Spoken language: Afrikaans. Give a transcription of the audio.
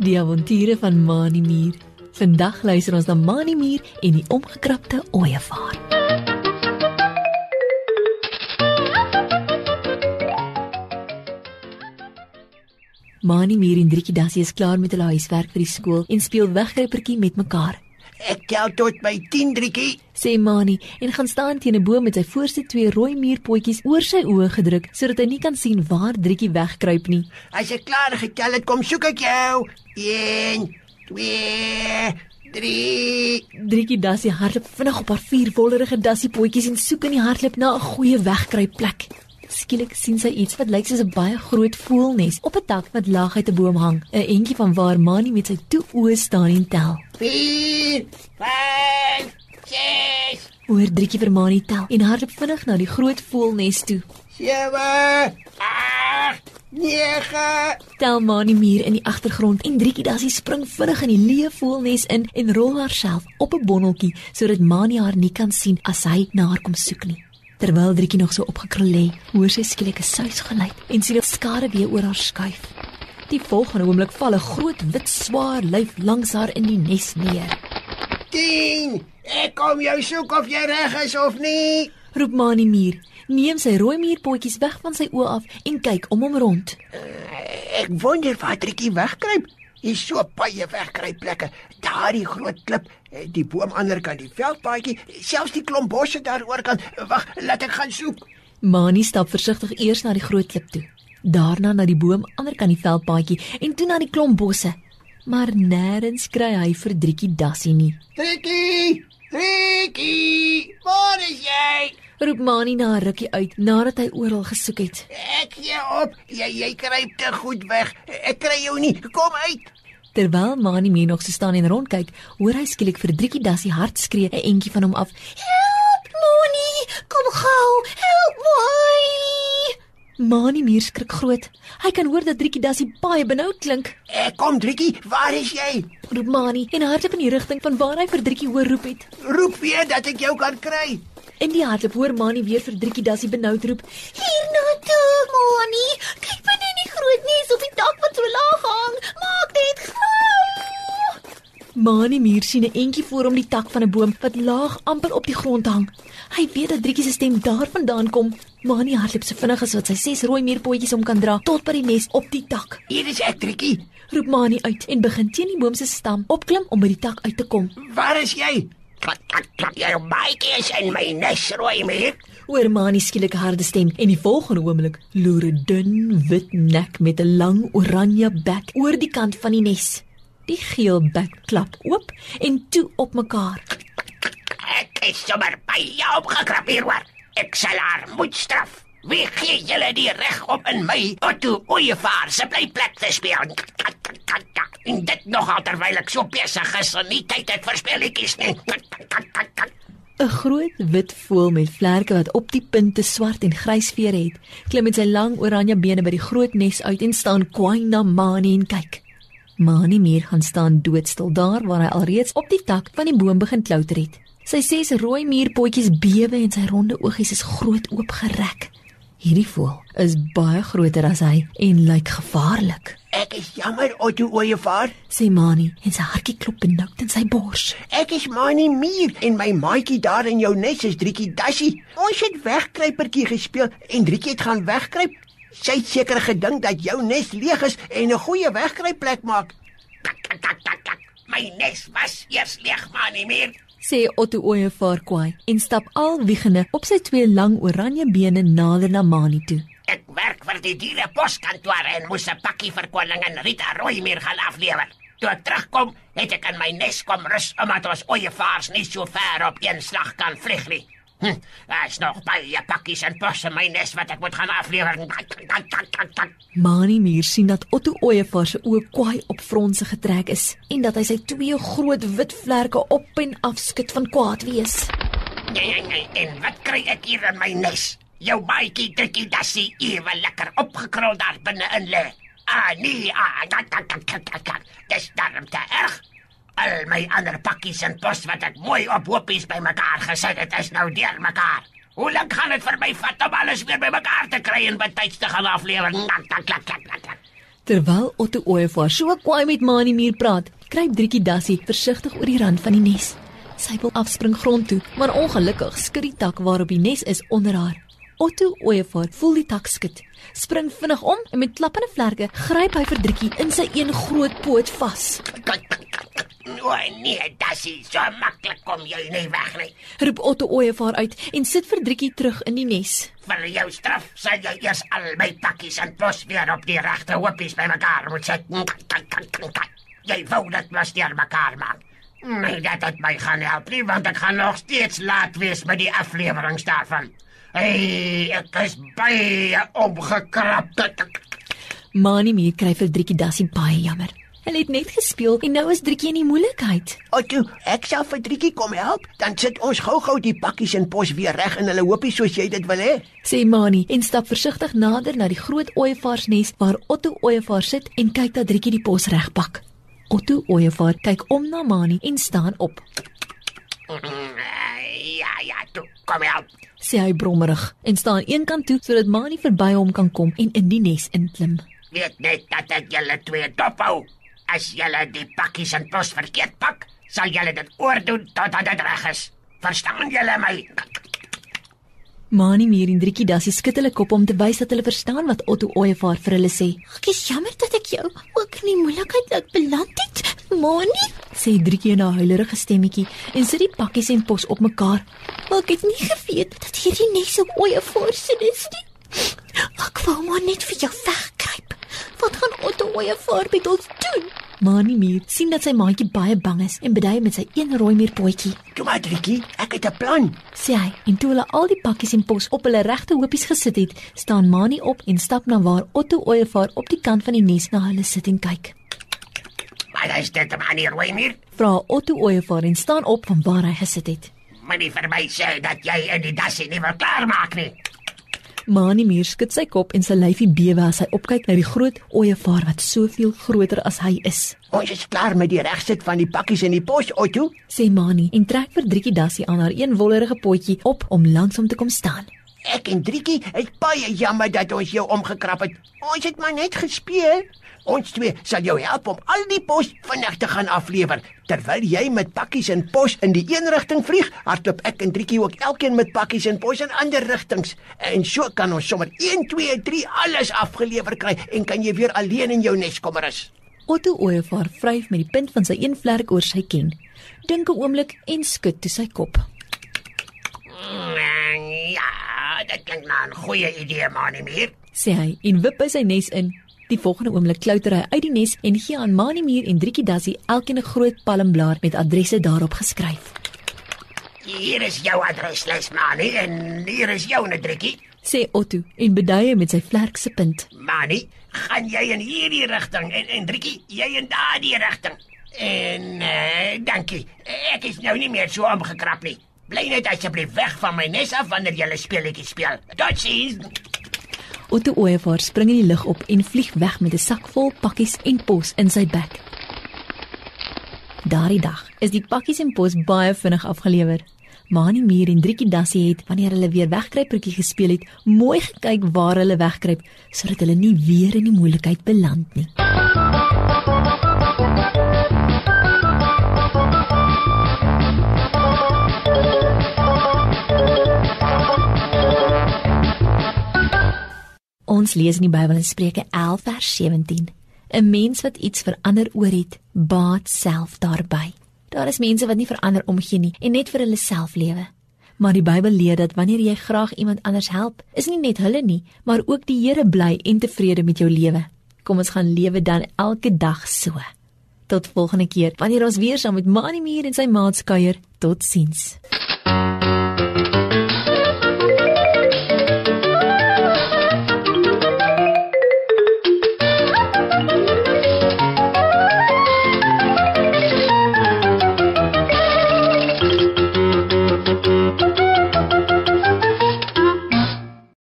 Die avonture van Mani Mier. Vandag luister ons na Mani Mier en die omgekrapte ooievaar. Mani Mier en Driekie Dassie is klaar met hulle huiswerk vir die skool en speel weggrypertjie met mekaar. Ek tel tot by 10 driekie. Sê Mani en gaan staan teen 'n boom met sy voorste twee rooi muurpotjies oor sy oë gedruk sodat hy nie kan sien waar Driekie wegkruip nie. As ek klaar getel het, kom soek ek jou. 1 2 3 Driekie Dassie hardloop vinnig op haar vier wollerige dassiepotjies en soek in die hardloop na 'n goeie wegkruipplek. Skielik sien sy iets wat lyk soos 'n baie groot voelnes op 'n tak wat laag uit 'n boom hang, 'n entjie van waar Mani met sy toe oë staan en tel. 4 5 6 Oor Driekie vir Mani tel en hardloop vinnig na die groot voelnes toe. 7 8 9 Tel Mani muur in die agtergrond en Driekie Dassie spring vinnig in die leë voelnes in en rol haarself op 'n bonneltjie sodat Mani haar nie kan sien as hy na haar kom soek nie. Terwyl Driekie nog so opgekrul lê, hoor sy skielik 'n suisgeluid en sien 'n skare weer oor haar skuif. Die volgende oomblik val 'n groot wit swaar lyf langs haar in die nes neer. 10 Ek kom jou soek of jy reg is of nie. Roep Mani muur, neem sy rooi muurpotjies weg van sy oë af en kyk om hom rond. Ek wonder waar Trikkie wegkruip. Hier's so baie wegkruipplekke. Daardie groot klip, eh, die boom ander kant die veldpaadjie, selfs die klomp bosse daaroor kan. Wag, laat ek gaan soek. Mani stap versigtig eers na die groot klip toe, daarna na die boom ander kant die veldpaadjie en toe na die klomp bosse. Maar nêrens kry hy vir Driekie Dassie nie. Trikkie! Trikkie! Waar is jy? Roep Mani na 'n rukkie uit nadat hy oral gesoek het. Ek gee op. Jy jy kruip te goed weg. Ek kry jou nie. Kom uit. Terwyl Mani meer nog so staan en rondkyk, hoor hy skielik vir Driekie Dassie hard skree 'n entjie van hom af. Help, Moni, kom gou, help my. Mani meer skrik groot. Hy kan hoor dat Driekie Dassie baie benoud klink. Ek kom Trikkie. Waar is jy? Roep Mani en hardloop in die rigting van waar hy vir Driekie hoor roep het. Roep weer dat ek jou kan kry. In die hardloop hoor Mani weer vir Driekie Dassie benoud roep. Hier gou. Mani Muur sien 'n entjie voor hom die tak van 'n boom wat laag amper op die grond hang. Hy weet dat Driekie se stem daarvandaan kom. Mani hardloop so vinnig as wat sy ses rooi muurpotjies om kan dra tot by die nes op die tak. Hier is ek Trikkie. Roep Mani uit en begin teen die boom se stam opklim om by die tak uit te kom. Waar is jy? Klak klak klak. Jy baie is in my nes rooi meer. Hoor Mani skielik 'n harde stem en die volgende oomblik loer 'n dun wit nek met 'n lang oranje bek oor die kant van die nes. Die geel bek klap oop en toe op mekaar. Ek is sommer by jou opgekrap hier hoor. Ek sal haar moet straf. Wie gee julle die reg om in my Otto Oyevaar se blyplek te speel? En dit nog terwyl ek so besig is en nie tyd het vir speletjies nie. 'n Groot wit voël met vlerke wat op die punte swart en grys vere het, klim met sy lang oranje bene by die groot nes uit en staan kwaai na Mani en kyk. Mani meer gaan staan doodstil daar waar hy alreeds op die tak van die boom begin klouter het. Sy ses rooi muurpotjies bewe en sy ronde oogies is groot oopgerek. Hierdie voël is baie groter as hy en lyk gevaarlik, Ek is jammer Otto Oyevaar. sê Mani en sy hartjie klop benoud in sy bors. Ek is Mani Mier en my maatjie daar in jou nes is Driekie Dassie. Ons het wegkruipertjie gespeel en Driekie het gaan wegkruip. Sy het seker gedink dat jou nes leeg is en 'n goeie wegkruipplek maak. Tak, tak, tak, tak, tak. My nes was eers leeg, Mani Mier. sê Otto Ooievaar kwaai en stap al wiegende op sy twee lang oranje bene nader na Mani toe. Ek werk vir die diereposkantoor en moes 'n pakkie vir koningin Rita Rooimeer gaan aflewer. Toe ek terugkom, het ek in my nes kom rus omdat ons ooievaars nie so ver op een slag kan vlieg nie. Hm, daar is nog baie pakkies en posse in my nes wat ek moet gaan aflewer. Mani Muur sien dat Otto Ooievaar se oë kwaai op fronse getrek is en dat hy sy twee groot wit vlerke op en af skud van kwaad wees. Nee, nee, nee, en wat kry ek hier in my nes? Jou baadjie drukkie dassie ewe lekker opgekrul daar binne in lê. Ah nee, ah, dat dat. dat, dat. Dis darm te erg. Al my ander pakkies en pos wat ek mooi op hoopies bymekaar gesit het, is nou deurmekaar. Hoe lank gaan dit vir my vat om alles weer bymekaar te kry en betyds te gaan aflewer? Tak tak tak tak. tak. Terwyl Otto Ooievaar so kwaai met Mani Muur praat, kruip Driekie Dassie versigtig oor die rand van die nes. Sy wil afspring grond toe, maar ongelukkig skud die tak waarop die nes is onder haar. Otto Ooievaar voel die tak skud, spring vinnig om en met klappende vlerke gryp hy vir Driekie in sy een groot poot vas. O nee, dis nie so maklik kom jy nie weg nie. Roep Otto Ooievaar uit en sit vir Driekie terug in die nes. Vir jou straf sal jy eers al my pakkies en pos weer op die regte hoopies bymekaar moet sit. Jy wou dit mos deur mekaar maak. Nee, dat het my gaan help nie want ek gaan nog steeds laat wees met die aflewering daarvan. Hey, ek is baie opgekrap. Mani Muur kry vir Driekie Dassie baie jammer. Hulle het net gespeel en nou is Driekie in die moeilikheid. Otto, ek sal vir Driekie kom help, dan sit ons gou-gou die pakkies en pos weer reg in hulle hoopies soos jy dit wil hê. Sê Mani en stap versigtig nader na die groot ooievaarsnes waar Otto Ooievaar sit en kyk dat Driekie die pos regpak. Otto Ooievaar kyk om na Mani en staan op. Kom help. Sê hy brommerig en staan eenkant toe sodat Mani verby hom kan kom en in die nes inklim. Weet net dat ek julle twee dophou. As julle die pakkies en pos verkeerd pak, sal julle dit oordoen totdat dit reg is. Verstaan julle my? Mani Muur en Driekie Dassie skud hulle kop om te wys dat hulle verstaan wat Otto Ooievaar vir hulle sê. Ek is jammer dat ek jou ook in die moeilikheid laat beland het. Moni, Sê Driekie in 'n huilerige stemmetjie en sit die pakkies en pos op mekaar. maar ek het nie geweet dat hierdie nes op oeye voorsin is nie. Ek wou maar net vir jou wegkruip. Wat gaan Otto oeye voor met ons doen? Mani Muur sien dat sy maatjie baie bang is en bedui met sy een rooi muurpotjie. Toe maar Driekie, ek het 'n plan. Sê hy en toe hulle al die pakkies en pos op hulle regte hoopies gesit het, staan Mani op en stap na waar Otto Ooievaar op die kant van die nes na hulle sit en kyk. Maar is dit 'n manier hoe meer? Vra Otto Ooievaar en staan op van waar hy gesit het. Moenie vir my sê dat jy in die dassie nie wil klaarmaak nie. Mani Muur skud sy kop en sy lyfie bewe as hy opkyk na die groot ooievaar wat soveel groter as hy is. Ons is klaar met die regsit van die pakkies en die pos, Otto. Sê Mani en trek vir Driekie Dassie aan haar een wollerige potjie op om langs hom te kom staan. Ek en Driekie is baie jammer dat ons jou omgekrap het. Ons het maar net gespeel. Ons twee sal jou help om al die pos vinnig te gaan aflewer. Terwyl jy met pakkies en pos in die een rigting vlieg, hardloop ek en Driekie ook elkeen met pakkies en pos in ander rigtings. En so kan ons sommer 1 2 3 alles afgelewer kry en kan jy weer alleen in jou nes kom rus. Otto Ooievaar vryf met die punt van sy een vlerk oor sy ken. Dink 'n oomblik en skud toe sy kop. Mm, Ja, dit klink na 'n goeie idee, Mani Muur. sê hy en wip by sy nes in. Die volgende oomblik klouter hy uit die nes en gee aan Mani Muur en Driekie Dassie elkeen 'n groot palmblaar met adresse daarop geskryf. Hier is jou adreslys, Mani, en hier is joune driekie. Sê Otto en beduie met sy vlerk se punt. Mani, gaan jy in hierdie rigting en en driekie, jy in daardie rigting. En uh, dankie. Ek is nou nie meer so omgekrap nie. Bly net asseblief weg van my nes af wanneer jy 'n speletjie speel. Totsiens. Otto Ooievaar spring in die lug op en vlieg weg met 'n sak vol pakkies en pos in sy bek. Daardie dag is die pakkies en pos baie vinnig afgelewer. Mani Muur en Driekie Dassie het wanneer hulle weer wegkruipertjie gespeel het, mooi gekyk waar hulle wegkruip sodat hulle nie weer in die moeilikheid beland nie. Ons lees in die Bybel in Spreuke 11 vers 17. 'n Mens wat iets verander oor het, baat self daarby. Daar is mense wat nie verander omgee nie en net vir hulle self lewe. Maar die Bybel leer dat wanneer jy graag iemand anders help, is nie net hulle nie, maar ook die Here bly en tevrede met jou lewe. Kom ons gaan lewe dan elke dag so. Tot volgende keer wanneer ons weer saam met Mani Muur en sy maats kuier. Totsiens.